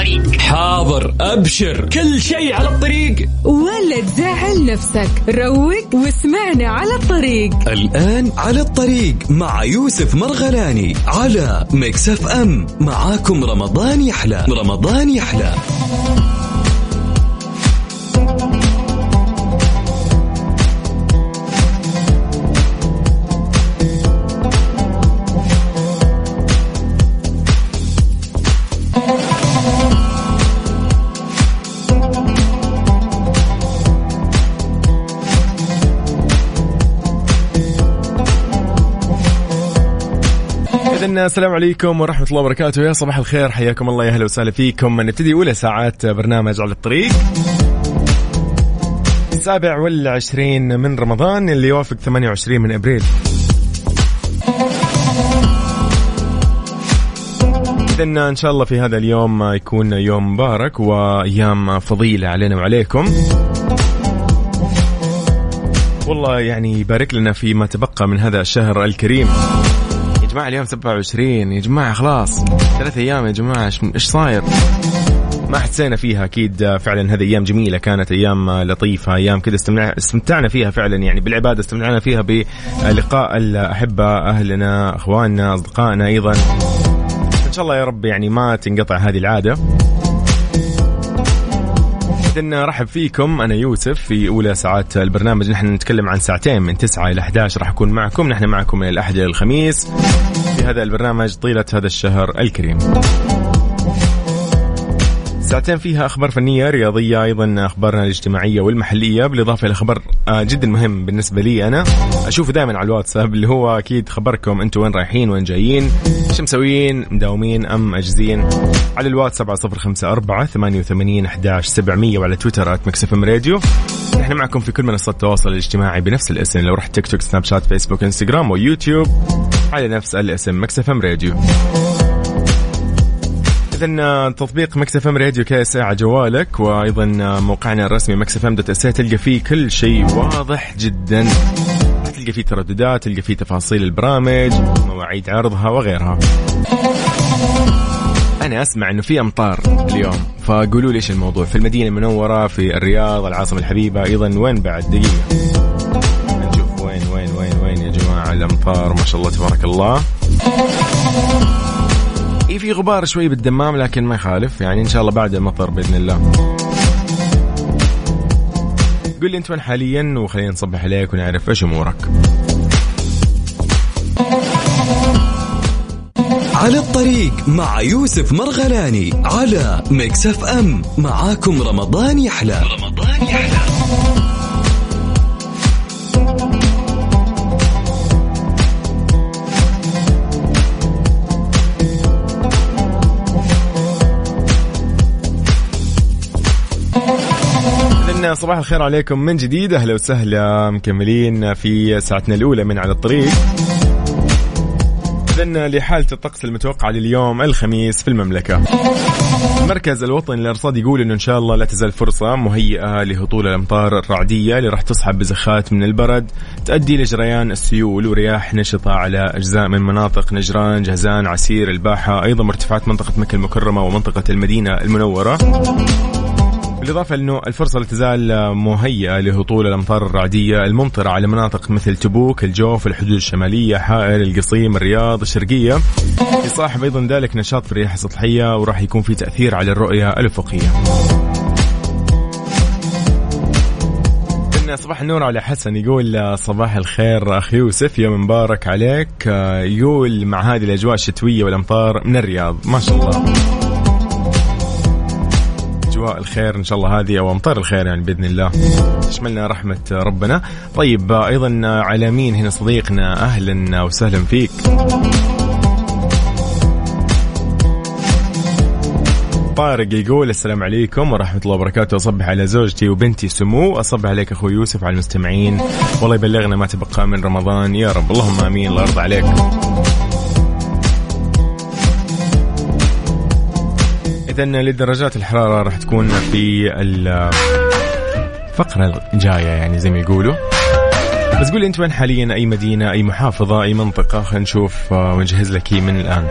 الطريق. حاضر أبشر كل شيء على الطريق. ولا تزعل نفسك. روق واسمعنا على الطريق. الآن على الطريق مع يوسف مرغلاني على مكسف أم. معاكم رمضان يحلى رمضان يحلى. إذن السلام عليكم ورحمة الله وبركاته. يا صباح الخير. حياكم الله. يا أهلا وسهلا فيكم. نبتدي أولى ساعات برنامج على الطريق. السابع والعشرين من رمضان اللي يوافق 28 من أبريل. إذن إن شاء الله في هذا اليوم يكون يوم مبارك وأيام فضيلة علينا وعليكم. والله يعني يبارك لنا فيما تبقى من هذا الشهر الكريم. يا جماعة اليوم 27 يا جماعة خلاص. ثلاث أيام يا جماعة إيش- إيش صاير؟ ما حسينا فيها أكيد فعلا هذه أيام جميلة. كانت أيام لطيفة أيام كذا استمتع- استمتعنا فيها فعلا يعني. بالعبادة استمتعنا فيها بلقاء الأحبة أهلنا أخواننا أصدقائنا أيضا. إن شاء الله يا رب يعني ما تنقطع هذه العادة. إذن رحب فيكم. أنا يوسف في أولى ساعات البرنامج. نحن نتكلم عن ساعتين من 9 إلى 11 راح أكون معكم. نحن معكم من الأحد إلى الخميس. في هذا البرنامج طيلة هذا الشهر الكريم. ساعتين فيها أخبار فنية رياضية أيضا أخبارنا الاجتماعية والمحلية. بالإضافة إلى خبر آه، جدا مهم بالنسبة لي أنا. اشوفه دائما على الواتساب اللي هو أكيد خبركم أنتم وين رايحين وين جايين إيش مسويين مداومين أم أجزين. على الواتساب على 054 88 11 700 وعلى تويتر @ميكس إف إم راديو. إحنا معكم في كل منصات التواصل الاجتماعي بنفس الاسم. لو رحت تيك توك سناب شات فيسبوك إنستغرام ويوتيوب على نفس الاسم ميكس إف إم راديو. اذا تطبيق ميكس إف إم راديو كاس على جوالك وأيضا موقعنا الرسمي ميكس إف إم dot إس تلقى فيه كل شيء واضح جدا. تلقى فيه ترددات تلقى فيه تفاصيل البرامج مواعيد عرضها وغيرها. أنا أسمع إنه في أمطار اليوم فقولوا لي إيش الموضوع؟ في المدينة المنورة في الرياض العاصمة الحبيبة أيضا وين بعد؟ دقيقة. نشوف وين وين وين وين يا جماعة الأمطار ما شاء الله تبارك الله. اي في غبار شوي بالدمام لكن ما يخالف. يعني إن شاء الله بعد المطر بإذن الله. قل لي أنت وين حاليا وخلينا نصبح عليك ونعرف إيش أمورك. على الطريق مع يوسف مرغلاني على مكسف أم. معاكم رمضان يحلى. رمضان يحلى. صباح الخير عليكم من جديد. أهلا وسهلا مكملين في ساعتنا الأولى من على الطريق. إذن لحالة الطقس المتوقعة لليوم الخميس في المملكة. المركز الوطني للأرصاد يقول أنه إن شاء الله لا تزال فرصة مهيئة لهطول الأمطار الرعدية اللي راح تصحب بزخات من البرد تؤدي لجريان السيول ورياح نشطة على أجزاء من مناطق نجران جهزان عسير الباحة أيضا مرتفعات منطقة مكة المكرمة ومنطقة المدينة المنورة. بالإضافة أنه الفرصة لا تزال مهيئة لهطول الأمطار الرعدية الممطرة على مناطق مثل تبوك الجوف الحدود الشمالية حائل القصيم الرياض الشرقية. يصاحب أيضا ذلك نشاط في الرياح السطحية وراح يكون في تأثير على الرؤية الأفقية. إن صباح النور على حسن يقول صباح الخير أخ يوسف يوم مبارك عليك. يقول مع هذه الأجواء الشتوية والأمطار من الرياض. ما شاء الله. اجواء الخير إن شاء الله هذه أو أمطار الخير يعني بإذن الله. تشملنا رحمة ربنا. طيب أيضا على مين هنا صديقنا؟ أهلا وسهلا فيك. طارق يقول السلام عليكم ورحمة الله وبركاته. أصبح على زوجتي وبنتي سمو. أصبح عليك أخوي يوسف على المستمعين. والله يبلغنا ما تبقى من رمضان. يا رب. اللهم آمين. الله يرضى عليك. إذا لدرجات الحرارة راح تكون في الفقرة الجاية يعني زي ما يقولوا. بس قولي أنت وين حاليا؟ أي مدينة؟ أي محافظة؟ أي منطقة؟ خلينا نشوف آه، ونجهز لك من الآن.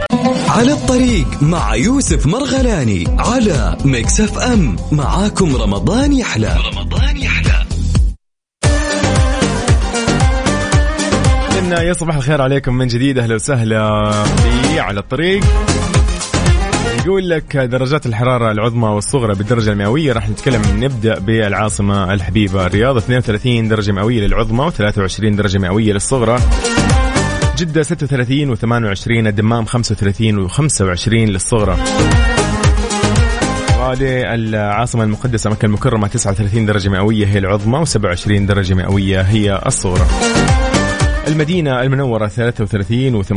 على الطريق مع يوسف مرغلاني على ميكس اف ام. معاكم رمضان يحلى. رمضان يحلى. يا صباح الخير عليكم من جديد أهلا وسهلا في على الطريق. يقول لك درجات الحرارة العظمى والصغرى بالدرجة المئوية راح نتكلم نبدأ بالعاصمة الحبيبة الرياض 32 درجة مئوية للعظمى و23 درجة مئوية للصغرى. جدة 36 و28 الدمام 35 و25 للصغرى. وللعاصمة المقدسة مكة المكرمة 39 درجة مئوية هي العظمى و27 درجة مئوية هي الصغرى. المدينة المنورة 33 و18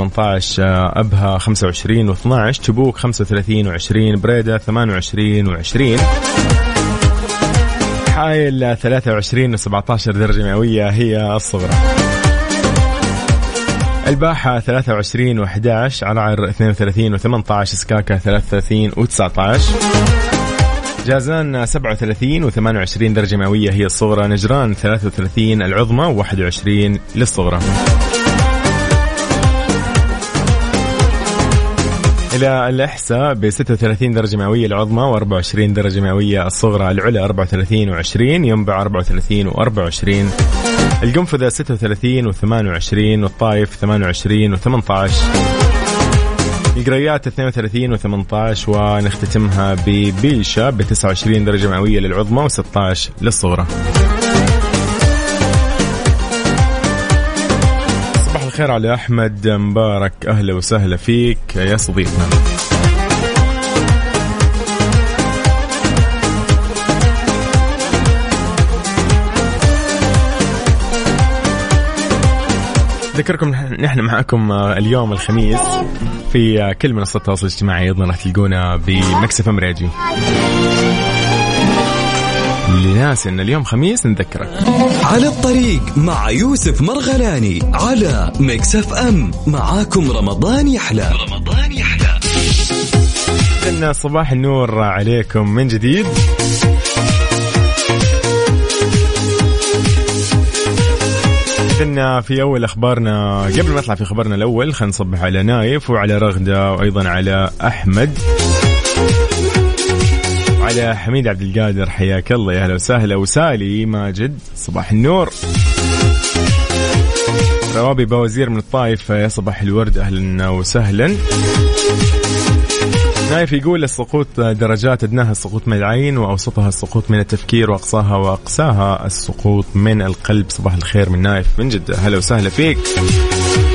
أبها 25 و12 تبوك 35 و20 بريدة 28 و20 حايل 23 و17 درجة مئوية هي الصغرى. الباحة 23 و11 عرعر 32 و18 سكاكا 33 و19 جازان 37 و28 درجة مئوية هي الصغرى. نجران 33 العظمى و21 للصغرى. إلى الإحساء ب 36 درجة مئوية العظمى و24 درجة مئوية الصغرى. العلا 34 و20 ينبع 34 و24 القنفذة 36 و28 والطايف 28 و18 القريات 32 و18 ونختتمها ببيشة ب 29 درجة مئوية للعظمى و16 للصغرى. صباح الخير على أحمد. مبارك. أهلا وسهلا فيك يا صديقنا. ذكركم نحن معكم اليوم الخميس. في كل منصات التواصل الاجتماعي أيضا راح تلقونا بميكس إف إم راديو. لناس إن اليوم خميس نذكرك. على الطريق مع يوسف مرغلاني على ميكس إف إم. معاكم رمضان يحلى. رمضان يحلى صباح النور عليكم من جديد. إذن في أول أخبارنا. قبل ما نطلع في خبرنا الأول خلينا نصبح على نايف وعلى رغدة وأيضا على أحمد. على حميد عبد القادر حياك الله. يا أهلا وسهلا. وسالي ماجد صباح النور. روابي بوزير من الطائف يا صباح الورد أهلا وسهلا. نايف يقول السقوط درجات أدناها السقوط من العين وأوسطها السقوط من التفكير وأقصاها واقساها السقوط من القلب. صباح الخير من نايف من جدة. هلا وسهلا فيك.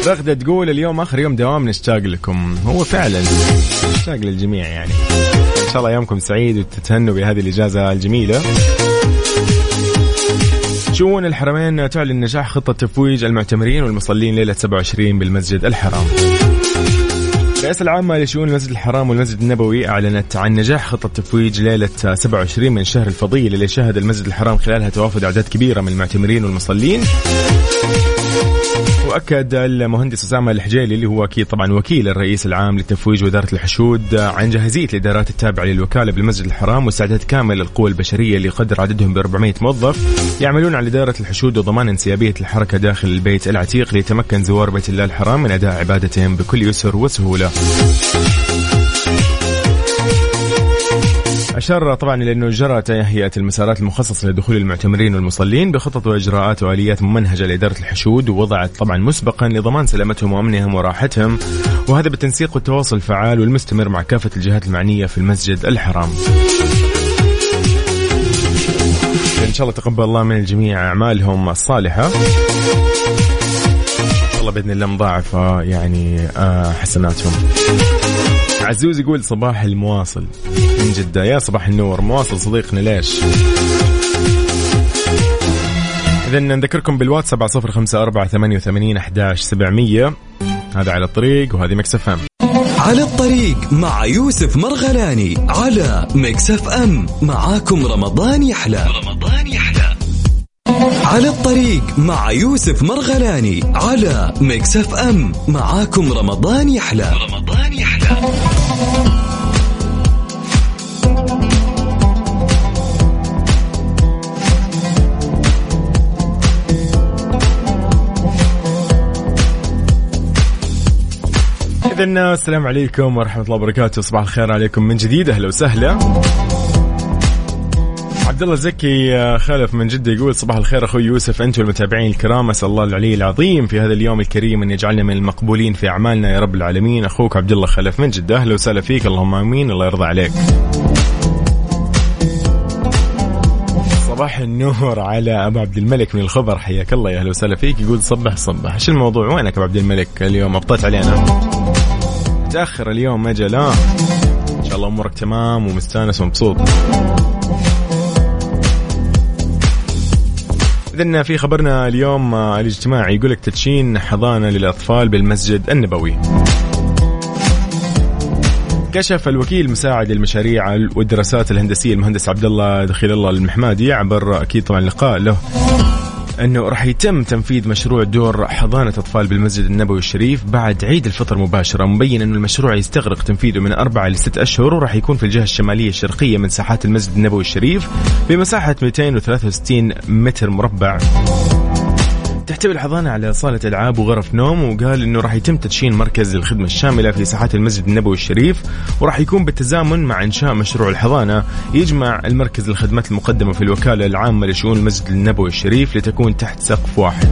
رغده تقول اليوم آخر يوم دوام نشتاق لكم. هو فعلا نشتاق للجميع يعني. إن شاء الله يومكم سعيد وتتهنوا بهذه الإجازة الجميلة. شؤون الحرمين تعلن نجاح خطة تفويج المعتمرين والمصلين ليلة 27 بالمسجد الحرام. الرئاسة العامة لشؤون المسجد الحرام والمسجد النبوي أعلنت عن نجاح خطة تفويج ليلة 27 من الشهر الفضيل اللي شهد المسجد الحرام خلالها توافد أعداد كبيرة من المعتمرين والمصلين. وأكد المهندس أسامة الحجيلي اللي هو أكيد طبعا وكيل الرئيس العام لتفويج واداره الحشود عن جاهزية الإدارات التابعة للوكالة بالمسجد الحرام واستعداد كامل للقوى البشرية اللي يقدر عددهم ب 400 موظف يعملون على إدارة الحشود وضمان انسيابية الحركة داخل البيت العتيق ليتمكن زوار بيت الله الحرام من أداء عبادتهم بكل يسر وسهولة. أشار طبعا إلى أنه جرت تهيئة المسارات المخصصة لدخول المعتمرين والمصلين بخطط وإجراءات وآليات ممنهجة لإدارة الحشود ووضعت طبعا مسبقا لضمان سلامتهم وأمنهم وراحتهم وهذا بالتنسيق والتواصل الفعال والمستمر مع كافة الجهات المعنية في المسجد الحرام. إن شاء الله تقبل الله من الجميع أعمالهم الصالحة. الله بإذن الله مضاعفه يعني آه حسناتهم. عزوز يقول صباح المواصل. من جدة. يا صباح النور. مواصل صديقنا ليش؟ إذا نذكركم بالواتس 7054 88 11 700 هذا على الطريق وهذه ميكس إف إم. على الطريق مع يوسف مرغلاني على ميكس إف إم. معاكم رمضان يحلى. رمضان يحلى. على الطريق مع يوسف مرغلاني على ميكس إف إم. معاكم رمضان يحلى. رمضان يحلى. إذا السلام عليكم ورحمة الله وبركاته. صباح الخير عليكم من جديد. أهلا وسهلا. عبد الله زكي آه، خالف من جدة يقول صباح الخير أخوي يوسف. أنتم المتابعين الكرام. أسأل الله العلي العظيم في هذا اليوم الكريم أن يجعلنا من المقبولين في أعمالنا يا رب العالمين. أخوك عبد الله خلف من جدة. أهلا وسهلا فيك. اللهم آمين. الله يرضى عليك. صباح النور على أبو عبد الملك من الخبر. حياك الله يا أهلا وسهلا فيك. يقول صبح صبح. إيش الموضوع؟ وينك أبو عبد الملك؟ اليوم ابطيت علينا. متأخر اليوم أجل إن شاء الله أمورك تمام ومستانس ومبسوط. إذن في خبرنا اليوم آه، الاجتماعي يقول لك تدشين حضانة للأطفال بالمسجد النبوي. كشف الوكيل المساعد للمشاريع والدراسات الهندسية المهندس عبد الله دخيل الله المحمادي عبر أكيد طبعا لقاء له. أنه راح يتم تنفيذ مشروع دور حضانة أطفال بالمسجد النبوي الشريف بعد عيد الفطر مباشرة مبين انه المشروع يستغرق تنفيذه من أربعة لست أشهر وراح يكون في الجهة الشمالية الشرقية من ساحات المسجد النبوي الشريف بمساحة 263 متر مربع. تحتوي الحضانة على صالة ألعاب وغرف نوم وقال أنه راح يتم تدشين مركز للخدمة الشاملة في ساحات المسجد النبوي الشريف وراح يكون بالتزامن مع إنشاء مشروع الحضانة يجمع المركز للخدمات المقدمة في الوكالة العامة لشؤون المسجد النبوي الشريف لتكون تحت سقف واحد.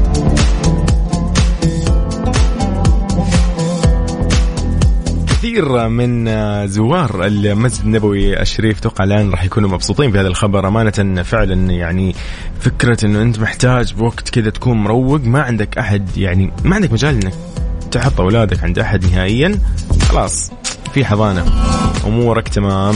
كثير من زوار المسجد النبوي الشريف توقع الآن راح يكونوا مبسوطين بهذا الخبر. أمانة فعلا يعني فكرة إنه أنت محتاج بوقت كذا تكون مروق. ما عندك أحد يعني ما عندك مجال إنك تحط أولادك عند أحد نهائيا. خلاص في حضانة. أمورك تمام.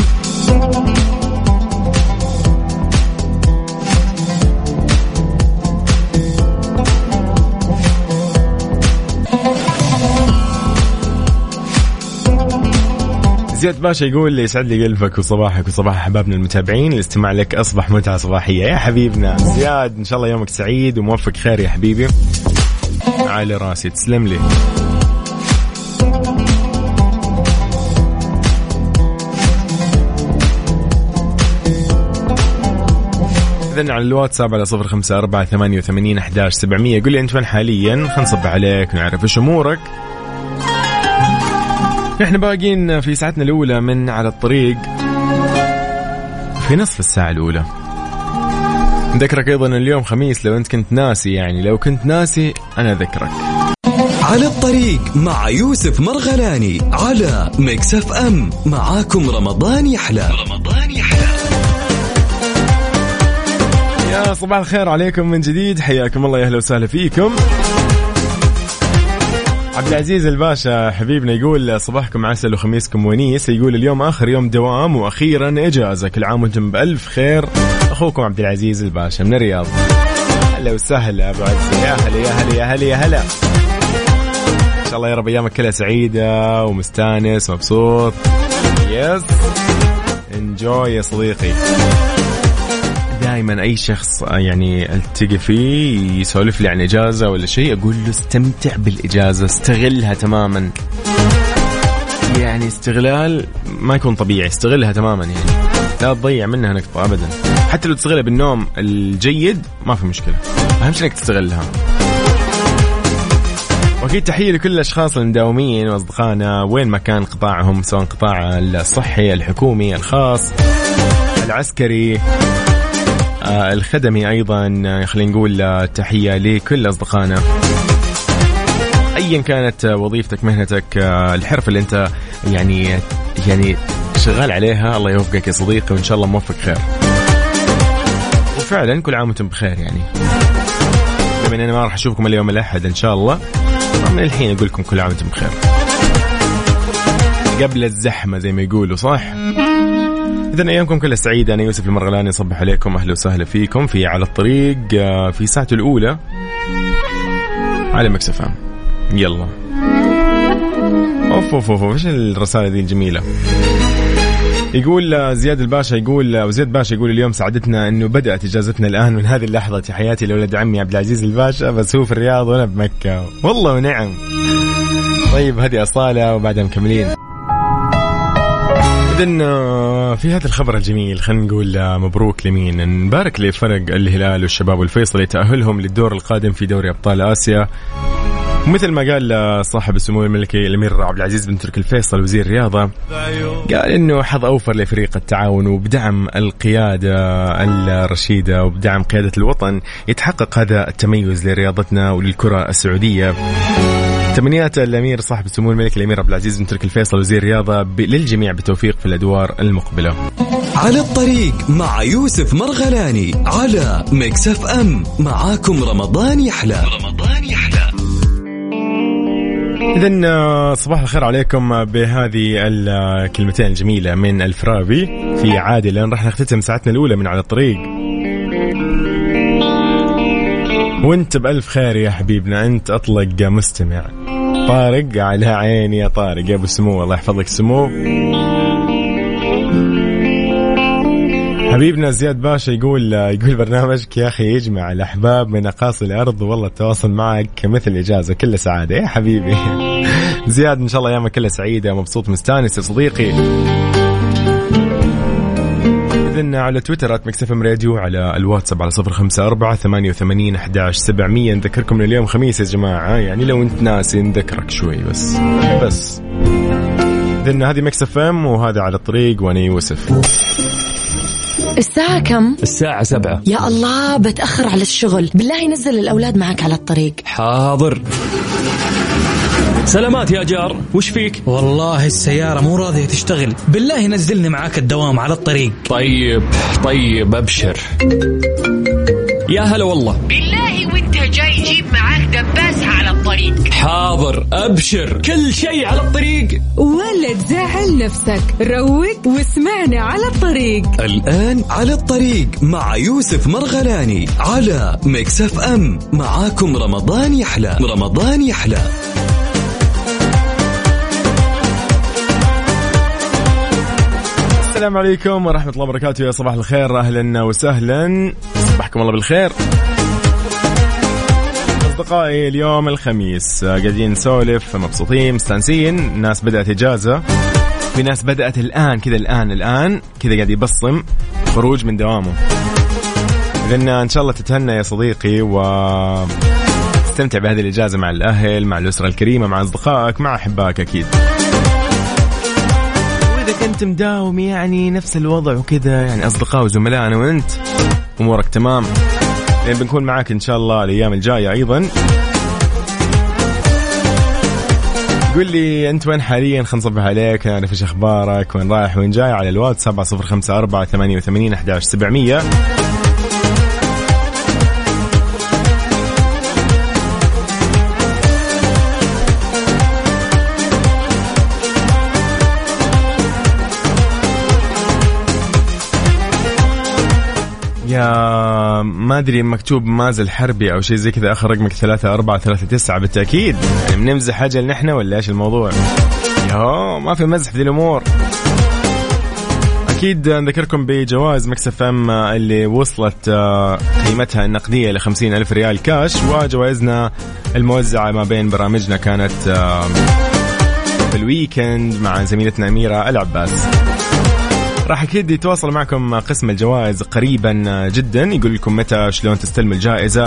زياد باشا يقول لي يسعد لي قلبك وصباحك وصباح أحبابنا المتابعين. الاستماع لك أصبح متعة صباحية. يا حبيبنا زياد إن شاء الله يومك سعيد وموفق خير يا حبيبي. على راسي تسلم لي. إذن على الواتساب على صفر خمسة أربعة ثمانية وثمانين أحداش سبعمية. قل لي أنت وين حاليا؟ خلينا نصب عليك ونعرف إيش أمورك. نحن باقيين في ساعتنا الأولى من على الطريق. في نصف الساعة الأولى. نذكرك أيضا اليوم خميس لو أنت كنت ناسي يعني لو كنت ناسي أنا أذكرك. على الطريق مع يوسف مرغلاني على ميكس اف ام معاكم رمضان يحلى. رمضان يحلى. يا صباح الخير عليكم من جديد. حياكم الله يا أهلا وسهلا فيكم. عبد العزيز الباشا حبيبنا يقول صباحكم عسل وخميسكم ونيس. يقول اليوم آخر يوم دوام وأخيرا إجازة. كل عام وأنتم بألف خير. أخوكم عبد العزيز الباشا من الرياض. هلا وسهلا أبو عزيز. يا هلا يا هلا يا هلا يا هلا. إن شاء الله يا رب أيامك كلها سعيدة ومستانس ومبسوط. يس انجوي يا صديقي. دائما أي شخص يعني التقي فيه يسولف لي عن إجازة ولا شيء أقول له استمتع بالإجازة استغلها تماما. يعني استغلال ما يكون طبيعي استغلها تماما يعني. لا تضيع منها نقطة ابدا. حتى لو تستغلها بالنوم الجيد ما في مشكلة. أهم شيء إنك تستغلها. وأكيد تحية لكل الأشخاص المداومين وأصدقائنا وين ما كان قطاعهم سواء قطاع الصحي الحكومي الخاص العسكري. آه الخدمي أيضا آه، خلينا نقول آه، تحية لكل أصدقائنا. ايا كانت آه، وظيفتك مهنتك آه، الحرفه اللي أنت يعني يعني شغال عليها الله يوفقك يا صديقي وإن شاء الله موفق خير. وفعلا كل عام وأنتم بخير يعني. بما إني ما راح أشوفكم اليوم الأحد إن شاء الله من الحين أقول لكم كل عام وأنتم بخير. قبل الزحمة زي ما يقولوا صح؟ اذا أيامكم كلها سعيده أنا يوسف المرغلاني صبح عليكم. أهلا وسهلا فيكم. في على الطريق آه، في ساعته الأولى على مكسفام يلا. أوف أوف أوف إيش الرسالة دي الجميلة؟ يقول زياد الباشا يقول أو زياد باشا يقول اليوم سعادتنا إنه بدأت إجازتنا الآن من هذه اللحظة تحياتي لولد عمي عبد العزيز الباشا بس هو في الرياض وأنا بمكه والله ونعم. طيب هذه أصالة وبعدها مكملين. اذا آه، في هذا الخبر الجميل خلينا نقول آه، مبروك لمين؟ نبارك لفرق الهلال والشباب والفيصلي تاهلهم للدور القادم في دوري أبطال آسيا. ومثل ما قال آه، صاحب السمو الملكي الأمير عبد العزيز بن تركي الفيصل وزير الرياضه قال إنه حظ أوفر لفريق التعاون وبدعم القيادة الرشيدة وبدعم قيادة الوطن. يتحقق هذا التميز لرياضتنا وللكرة السعودية. تمنيات الأمير صاحب السمو الملكي الأمير عبد العزيز بن تركي الفيصل وزير الرياضة ب- للجميع بالتوفيق في الأدوار المقبلة. على الطريق مع يوسف مرغلاني على ميكس اف ام معاكم رمضان يحلى رمضان يحلى اذا آه، صباح الخير عليكم بهذه الكلمتين الجميلة من الفرابي في عادلا راح نختتم ساعتنا الأولى من على الطريق. وانت بألف خير يا حبيبنا انت أطلق مستمع. طارق على عيني يا طارق. يا أبو سمو الله يحفظ لك سمو. حبيبنا زياد باشا يقول يقول برنامجك يا أخي يجمع الأحباب من أقاصي الأرض. والله التواصل معك مثل إجازة كله سعادة يا حبيبي. زياد إن شاء الله أيامك كلها سعيدة مبسوط مستانس يا صديقي. إذن على تويتر at ميكس إف إم راديو على الواتساب على صفر خمسة أربعة ثمانية وثمانين أحداش سبعمية. نذكركم اليوم خميس يا جماعة يعني لو أنت ناسي نذكرك شوي بس. بس. إذن هذه ميكس إف إم وهذا على الطريق وأنا يوسف. الساعة كم؟ الساعة سبعة. يا الله بتأخر على الشغل. بالله نزل الأولاد معك على الطريق. حاضر. سلامات يا جار وش فيك؟ والله السيارة مو راضية تشتغل. بالله نزلني معاك الدوام على الطريق. طيب طيب أبشر. يا هلا والله. بالله وانت جاي جيب معاك دباسة على الطريق. حاضر أبشر. كل شيء على الطريق. ولا تزعل نفسك. روق واسمعنا على الطريق. الآن على الطريق مع يوسف مرغلاني على Mix FM. معاكم رمضان يحلى رمضان يحلى. السلام عليكم ورحمة الله وبركاته. يا صباح الخير. أهلا وسهلا. صبحكم الله بالخير. أصدقائي اليوم الخميس. قاعدين نسولف مبسوطين مستانسين. الناس بدأت إجازة. في ناس بدأت الآن كذا الآن الآن. كذا قاعد يبصم. خروج من دوامه. إذن إن شاء الله تتهنى يا صديقي و استمتع بهذه الإجازة مع الأهل مع الأسرة الكريمة مع أصدقائك مع أحبائك أكيد. واذا كنت مداوم يعني نفس الوضع وكذا يعني أصدقاء وزملاء أنا وأنت أمورك تمام. لأن بنكون معاك إن شاء الله الأيام الجاية أيضا. قول لي أنت وين حاليا؟ خلينا نصبح عليك نعرف إيش أخبارك وين رايح وين جاي؟ على الواتس 7054 88 11 700 ما أدري مكتوب مازل حربي أو شيء زي كذا آخر رقمك ثلاثة أربعة ثلاثة تسعة بالتأكيد. يعني بنمزح أجل نحن ولا إيش الموضوع؟ يا ما في مزح في ذي الأمور. أكيد نذكركم بجوائز Mix FM اللي وصلت آه، قيمتها النقدية ل ألف ريال كاش وجوائزنا الموزعة ما بين برامجنا كانت في ال weekend مع زميلتنا أميرة العباس. راح أكيد يتواصل معكم قسم الجوائز قريبا جدا يقول لكم متى شلون تستلموا الجائزة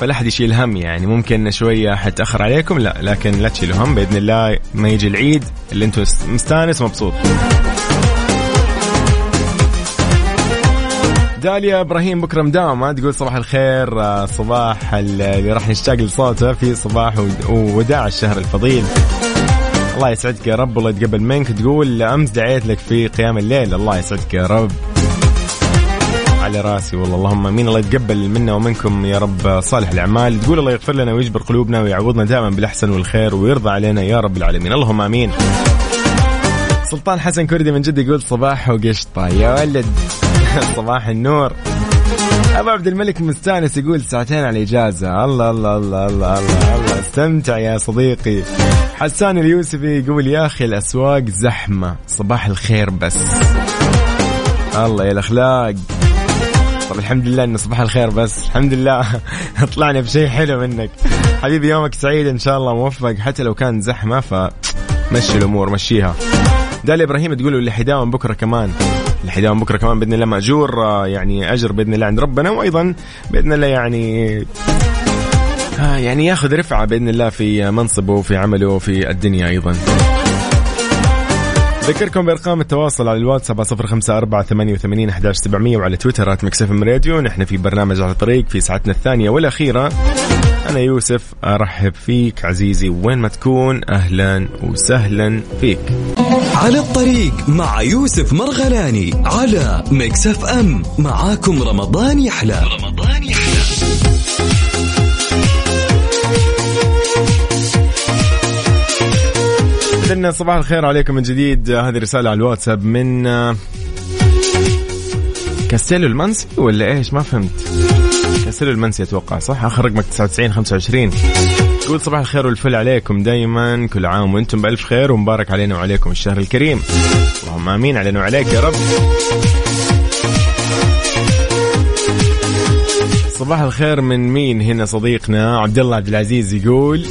فلا أحد يشيل هم يعني ممكن شوية حتاخر عليكم لا لكن لا تشيلوا هم بإذن الله ما يجي العيد اللي أنتم مستانس ومبسوط. داليا إبراهيم بكرة مداومة تقول صباح الخير آه، صباح اللي راح نشتاق لصوته في صباح ود- ووداع الشهر الفضيل. الله يسعدك يا رب. الله يتقبل منك تقول أمس دعيت لك في قيام الليل. الله يسعدك يا رب. على راسي والله. اللهم آمين. الله يتقبل منا ومنكم يا رب. صالح الأعمال. تقول الله يغفر لنا ويجبر قلوبنا ويعوضنا دائما بالأحسن والخير ويرضى علينا يا رب العالمين. اللهم آمين. سلطان حسن كردي من جد يقول صباح وقشطة يا ولد. صباح النور. ابو عبد الملك مستانس يقول ساعتين على الإجازة. الله الله الله الله الله, الله. استمتع يا صديقي. حسان اليوسفي يقول يا أخي الأسواق زحمة. صباح الخير بس. الله يا الأخلاق. طب الحمد لله انه صباح الخير بس. الحمد لله. طلعنا بشيء حلو منك. حبيبي يومك سعيد إن شاء الله موفق. حتى لو كان زحمة فمشي الأمور مشيها. دالي إبراهيم تقول اللي حيداوم بكرة كمان. اللي حيداوم بكرة كمان بإذن الله مأجور آه، يعني أجر بإذن الله عند ربنا وأيضا بإذن الله يعني آه، يعني ياخذ رفعة بإذن الله في منصبه وفي عمله وفي الدنيا أيضا. ذكركم بأرقام التواصل على الواتساب صفر خمسة أربعة ثمانية وثمانين أحداش سبعمية وعلى تويتر at Mix FM Radio. نحن في برنامج على الطريق في ساعتنا الثانية والأخيرة. أنا يوسف أرحب فيك عزيزي. وين ما تكون أهلا وسهلا فيك. على الطريق مع يوسف مرغلاني على Mix FM معاكم رمضان يحلى. رمضان يحلى. إذن صباح الخير عليكم من جديد. هذه رسالة على الواتساب من آه، كاستيلو المنسي ولا إيش؟ ما فهمت. كاستيلو المنسي أتوقع صح؟ آخر رقمك 99 25 تقول صباح الخير والفل عليكم دايما كل عام وأنتم بألف خير ومبارك علينا وعليكم الشهر الكريم. اللهم آمين علينا وعليك يا رب. صباح الخير من مين هنا صديقنا؟ عبد الله عبد العزيز يقول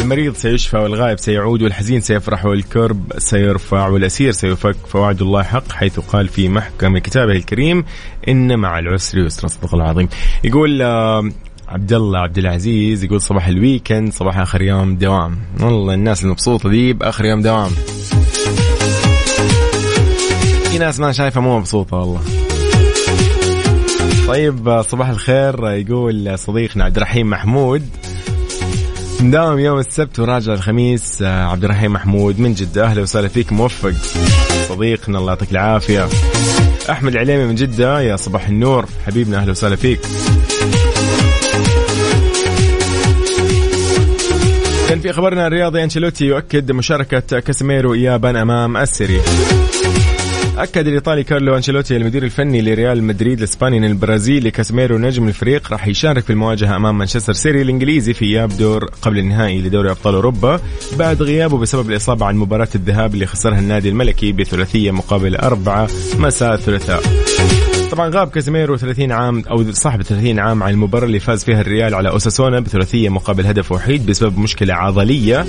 المريض سيشفى والغائب سيعود والحزين سيفرح والكرب سيرفع والأسير سيفك فوعد الله حق حيث قال في محكم كتابه الكريم إن مع العسر يسرا صدق العظيم. يقول آه، عبد الله عبد العزيز يقول صباح ال weekend صباح آخر يوم دوام. والله الناس المبسوطة دي بآخر يوم دوام. في ناس ما شايفة مو مبسوطة والله. طيب آه، صباح الخير يقول صديقنا عبد الرحيم محمود. مداوم يوم السبت وراجع الخميس آه، عبد الرحيم محمود من جدة. أهلا وسهلا فيك موفق. صديقنا الله يعطيك العافية. أحمد العليمي من جدة يا صباح النور. حبيبنا أهلا وسهلا فيك. كان في خبرنا الرياضي أنشيلوتي يؤكد مشاركة كاسيميرو إيابا أمام السيري. أكد الإيطالي كارلو أنشيلوتي المدير الفني لريال مدريد الإسباني أن البرازيلي كاسيميرو نجم الفريق راح يشارك في المواجهة أمام مانشستر سيتي الإنجليزي في إياب دور قبل النهائي لدوري أبطال أوروبا بعد غيابه بسبب الإصابة عن مباراة الذهاب اللي خسرها النادي الملكي بثلاثية مقابل أربعة مساء الثلاثاء طبعا غاب كازيميرو 30 عام أو صاحب 30 عام عن المباراة اللي فاز فيها الريال على أوساسونا بثلاثية مقابل هدف وحيد بسبب مشكلة عضلية.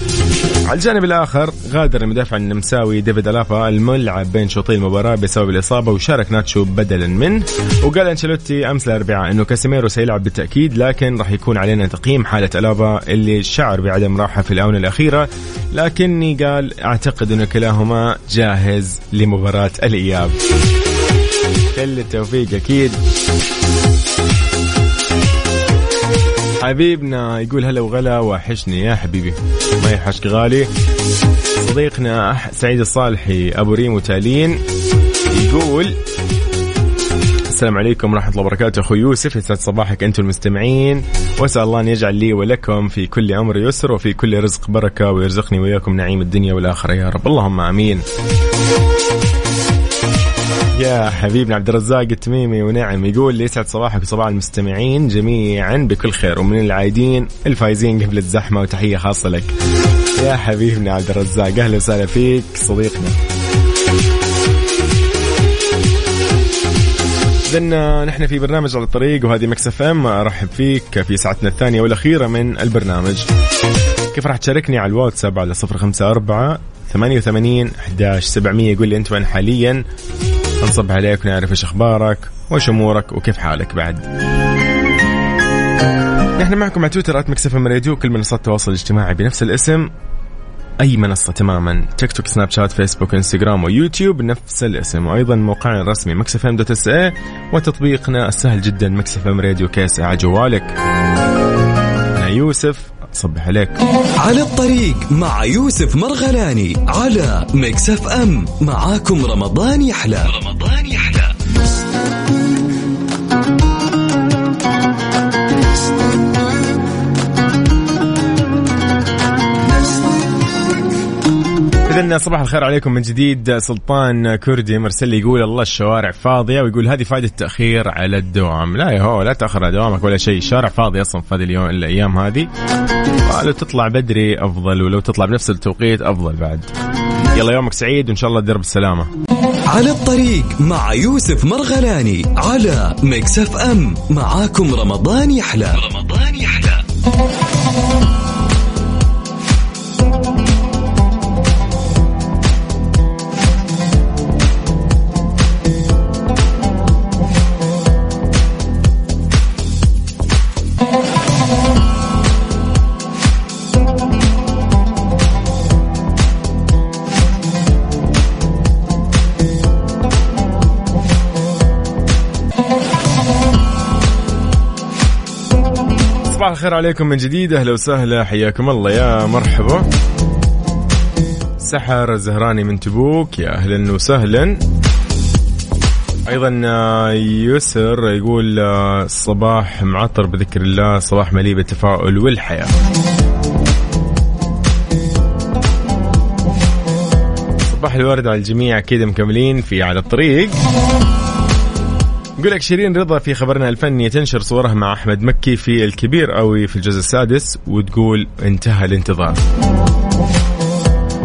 على الجانب الآخر غادر المدافع النمساوي ديفيد ألافا الملعب بين شوطي المباراة بسبب الإصابة وشارك ناتشو بدلا منه. وقال أنشيلوتي أمس الأربعاء إنه كاسيميرو سيلعب بالتأكيد لكن راح يكون علينا تقييم حالة ألافا اللي شعر بعدم راحة في الآونة الأخيرة. لكني قال أعتقد إنه كلاهما جاهز لمباراة الإياب. كل التوفيق أكيد. حبيبنا يقول هلا وغلا وحشني يا حبيبي. ما يحشك غالي. صديقنا سعيد الصالحي أبو ريم وتالين يقول السلام عليكم ورحمة الله وبركاته. أخوي يوسف يسعد صباحك أنتم المستمعين. وأسأل الله أن يجعل لي ولكم في كل أمر يسر وفي كل رزق بركة ويرزقني وإياكم نعيم الدنيا والآخرة. يا رب. اللهم آمين. يا حبيبنا عبد الرزاق التميمي ونعم يقول لي يسعد صباحك وصباح المستمعين جميعا بكل خير ومن العايدين الفايزين قبل الزحمة وتحية خاصة لك. يا حبيبنا عبد الرزاق أهلا وسهلا فيك صديقنا. إذن نحن في برنامج على الطريق وهذه Mix FM أرحب فيك في ساعتنا الثانية والأخيرة من البرنامج. كيف راح تشاركني على الواتساب على 054 88 11 700 يقول لي أنت وين حاليا؟ نصبح عليك ونعرف إيش أخبارك وإيش أمورك وكيف حالك بعد. نحن معكم على تويتر at Mix FM Radio كل منصات التواصل الاجتماعي بنفس الاسم. أي منصة تماما تيك توك سناب شات فيسبوك إنستغرام ويوتيوب نفس الاسم وأيضا موقعنا الرسمي Mix FM dot SA وتطبيقنا السهل جدا Mix FM Radio كيس على جوالك أنا يوسف صبح عليك. على الطريق مع يوسف مرغلاني على Mix FM. معاكم رمضان يحلى. رمضان يحلى. إذن صباح الخير عليكم من جديد. سلطان كردي مرسل لي يقول الله الشوارع فاضية ويقول هذه فائدة التأخير على الدوام. لا يا هو لا تأخر على دوامك ولا شيء. الشارع فاضي أصلا في هذه اليوم الأيام هذه. لو تطلع بدري أفضل ولو تطلع بنفس التوقيت أفضل بعد. يلا يومك سعيد وإن شاء الله دربك السلامة على الطريق مع يوسف مرغلاني على Mix FM. معاكم رمضان يحلى. رمضان يحلى. صباح الخير عليكم من جديد أهلا وسهلا حياكم الله يا مرحبا. سحر الزهراني من تبوك يا أهلا وسهلا. أيضا آه، يسر يقول آه، الصباح معطر بذكر الله صباح مليء بالتفاؤل والحياة. صباح الورد على الجميع أكيد مكملين في على الطريق. يقول لك شيرين رضا في خبرنا الفني تنشر صورها مع أحمد مكي في الكبير قوي في الجزء السادس وتقول انتهى الانتظار.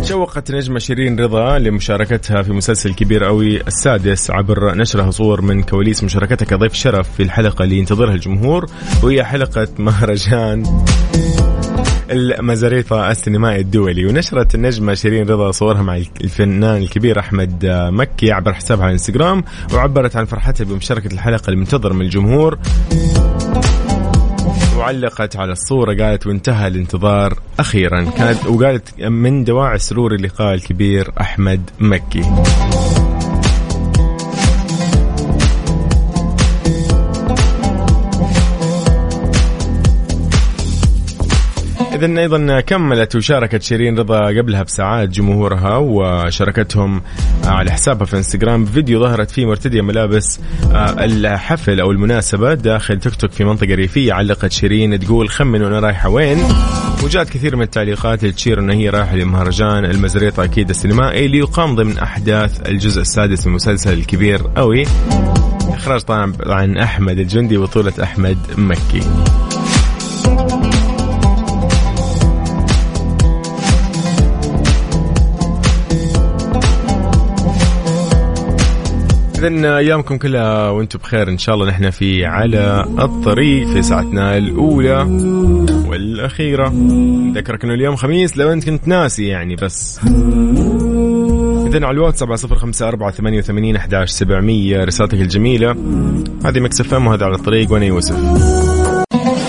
شوقت نجمة شيرين رضا لمشاركتها في مسلسل كبير قوي السادس عبر نشرها صور من كواليس مشاركتها كضيف شرف في الحلقة اللي ينتظرها الجمهور وهي حلقة مهرجان. المزاريطة السينمائي الدولي ونشرت النجمة شيرين رضا صورها مع الفنان الكبير أحمد مكي عبر حسابها على الانستغرام وعبرت عن فرحتها بمشاركة الحلقة المنتظرة من الجمهور. وعلقت على الصورة قالت وانتهى الانتظار أخيرا. كانت وقالت من دواعي سرور اللقاء الكبير أحمد مكي. إذا أيضا كملت وشاركت شيرين رضا قبلها بساعات جمهورها وشاركتهم على حسابها في إنستغرام بفيديو ظهرت فيه مرتدية ملابس آه، الحفل أو المناسبة داخل توك توك في منطقة ريفية. علقت شيرين تقول خمن وأنا رايحة وين؟ وجاءت كثير من التعليقات تشير أن هي رايحة لمهرجان المزريطة أكيد السينمائي ليقام ضمن أحداث الجزء السادس من المسلسل الكبير قوي إخراج طبعا عن أحمد الجندي وبطولة أحمد مكي. إذا أيامكم كلها وأنتم بخير. إن شاء الله نحن في على الطريق في ساعتنا الأولى والأخيرة. ذكرك إنه اليوم خميس لو أنت كنت ناسي يعني بس. إذن على الواتساب على صفر خمسة أربعة ثمانية وثمانين أحداش سبعمية. رسالتك الجميلة. هذه Mix FM وهذا على الطريق وأنا يوسف.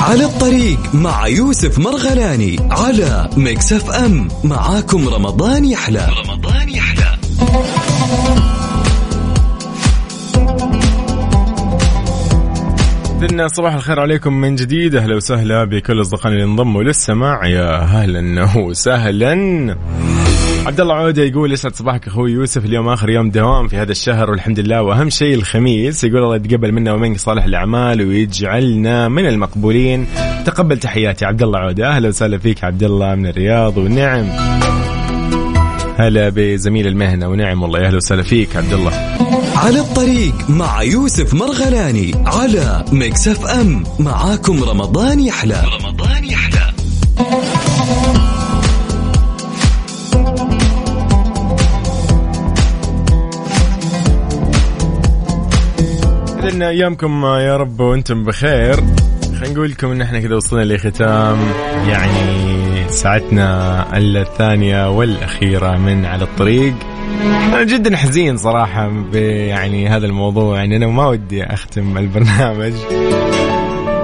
على الطريق مع يوسف مرغلاني على Mix FM. معاكم رمضان يحلى. رمضان إذن صباح الخير عليكم من جديد. أهلا وسهلا بكل أصدقائنا اللي انضموا للسماع. يا أهلا وسهلا. عبد الله عودة يقول يسعد صباحك أخوي يوسف. اليوم آخر يوم دوام في هذا الشهر والحمد لله. وأهم شيء الخميس يقول الله يتقبل منا ومنك صالح الأعمال ويجعلنا من المقبولين. تقبل تحياتي عبد الله عودة. أهلا وسهلا فيك عبد الله من الرياض ونعم. هلا بزميل المهنة ونعم والله. أهلا وسهلا فيك عبد الله. على الطريق مع يوسف مرغلاني على Mix FM معاكم رمضان يحلى. رمضان يحلى. إذن أيامكم يا رب وأنتم بخير. خلينا نقول لكم إن إحنا كذا وصلنا لختام. يعني ساعتنا الثانية والأخيرة من على الطريق. أنا جدا حزين صراحة يعني هذا الموضوع. يعني أنا ما ودي أختم البرنامج.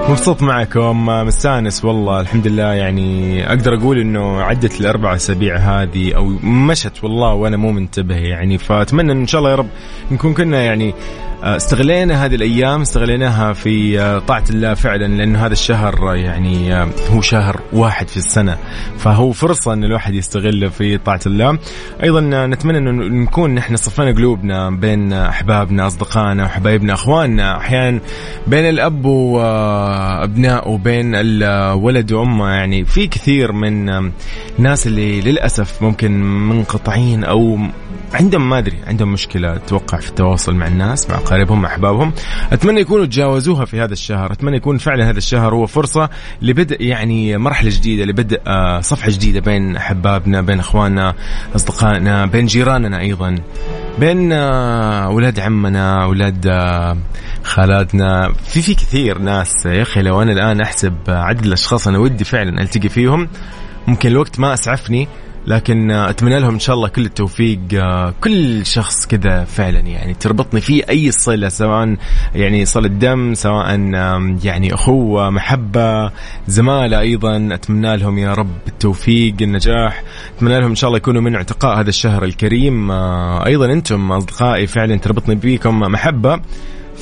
مبسوط معكم. مستانس والله. الحمد لله. يعني أقدر أقول إنه عدت الأربع أسابيع هذه أو مشت والله وأنا مو منتبه. يعني فأتمنى إن شاء الله يا رب نكون كنا يعني استغلينا هذه الأيام استغليناها في آه، طاعة الله فعلا لأنه هذا الشهر يعني آه، هو شهر واحد في السنة. فهو فرصة إن الواحد يستغله في طاعة الله. أيضا نتمنى إنه نكون نحن صفينا قلوبنا بين أحبابنا أصدقائنا وحبايبنا أخواننا أحيانا بين الأب وابنائه وبين الولد وأمة. يعني في كثير من الناس اللي للأسف ممكن منقطعين أو عندهم ما أدري عندهم مشكلة أتوقع في التواصل مع الناس مع اقاربهم مع أحبابهم. أتمنى يكونوا تجاوزوها في هذا الشهر. أتمنى يكون فعلا هذا الشهر هو فرصة لبدء يعني مرحلة جديدة لبدء آه، صفحة جديدة بين أحبابنا بين إخواننا أصدقائنا بين جيراننا أيضا بين آه، أولاد عمنا أولاد آه، خالاتنا. في في كثير ناس يا أخي لو أنا الآن أحسب عدد الأشخاص أنا ودي فعلا ألتقي فيهم ممكن الوقت ما أسعفني. لكن أتمنى لهم إن شاء الله كل التوفيق كل شخص كذا فعلا يعني تربطني فيه أي صلة سواء يعني صلة دم سواء يعني أخوة محبة زمالة أيضا. أتمنى لهم يا رب التوفيق النجاح. أتمنى لهم إن شاء الله يكونوا من اعتقاء هذا الشهر الكريم. أيضا أنتم أصدقائي فعلا تربطني بيكم محبة.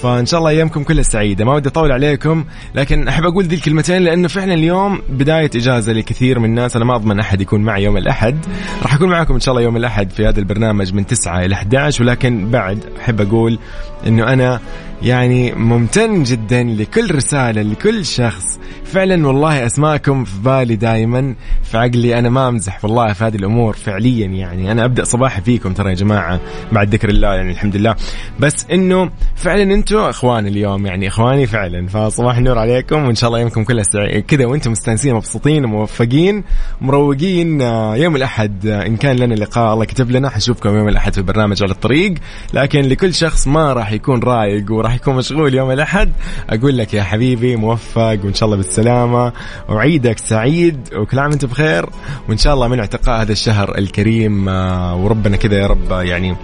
فإن شاء الله أيامكم كلها سعيدة. ما ودي أطول عليكم لكن أحب أقول ذي الكلمتين لأنه فعلا اليوم بداية إجازة لكثير من الناس. أنا ما أضمن أحد يكون معي يوم الأحد. راح أكون معكم إن شاء الله يوم الأحد في هذا البرنامج من 9 إلى 11 ولكن بعد أحب أقول إنه أنا يعني ممتن جدا لكل رسالة لكل شخص. فعلا والله أسماءكم في بالي دائما في عقلي أنا ما أمزح والله في هذه الأمور فعليا يعني. أنا أبدأ صباحي فيكم ترى يا جماعة بعد ذكر الله يعني الحمد لله. بس إنه فعلا أنتم إخواني اليوم يعني إخواني فعلا. فصباح النور عليكم وإن شاء الله يومكم كلها كذا وأنتم مستانسين مبسوطين وموفقين مروقين. يوم الأحد إن كان لنا لقاء الله كتب لنا. حشوفكم يوم الأحد في البرنامج على الطريق. لكن لكل شخص ما راح يكون رايق وراح يكون مشغول يوم الأحد. أقول لك يا حبيبي موفق وإن شاء الله بالسلامة. وعيدك سعيد وكل عام وأنت بخير. وإن شاء الله من اعتقاء هذا الشهر الكريم آه، وربنا كذا يا رب يعني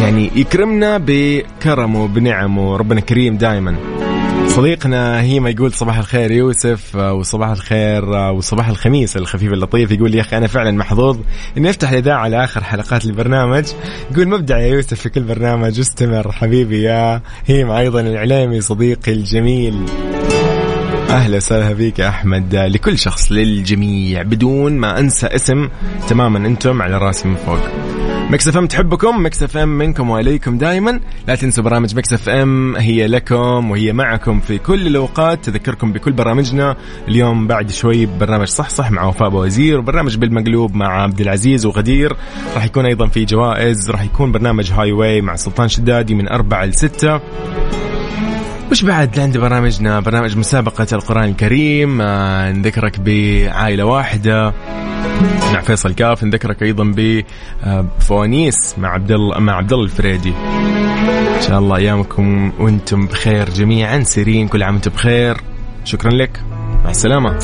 يعني يكرمنا بكرمه بنعمه ربنا كريم دائما صديقنا هيما يقول صباح الخير يوسف آه، وصباح الخير آه، وصباح الخميس الخفيف اللطيف. يقول يا أخي أنا فعلا محظوظ إني أفتح الإذاعة على آخر حلقات البرنامج. يقول مبدع يا يوسف في كل برنامج استمر حبيبي يا هيما أيضا الإعلامي صديقي الجميل. أهلا وسهلا فيك يا أحمد. لكل شخص للجميع بدون ما أنسى اسم تماما أنتم على راسي من فوق. Mix FM تحبكم Mix FM منكم وإليكم دائما لا تنسوا برامج Mix FM هي لكم وهي معكم في كل الأوقات. تذكركم بكل برامجنا. اليوم بعد شوي برنامج صح صح مع وفاء وزير وبرنامج بالمقلوب مع عبد العزيز وغدير. راح يكون أيضا في جوائز راح يكون برنامج Highway مع سلطان شدادي من أربعة لستة وش بعد عندي برامجنا برنامج مسابقة القرآن الكريم آه نذكرك بعائلة واحدة مع فيصل كاف نذكرك أيضا بفوانيس مع عبد الله مع عبد الله الفريدي. إن شاء الله أيامكم وأنتم بخير جميعا سيرين كل عام وأنتم بخير. شكرا لك. مع السلامة.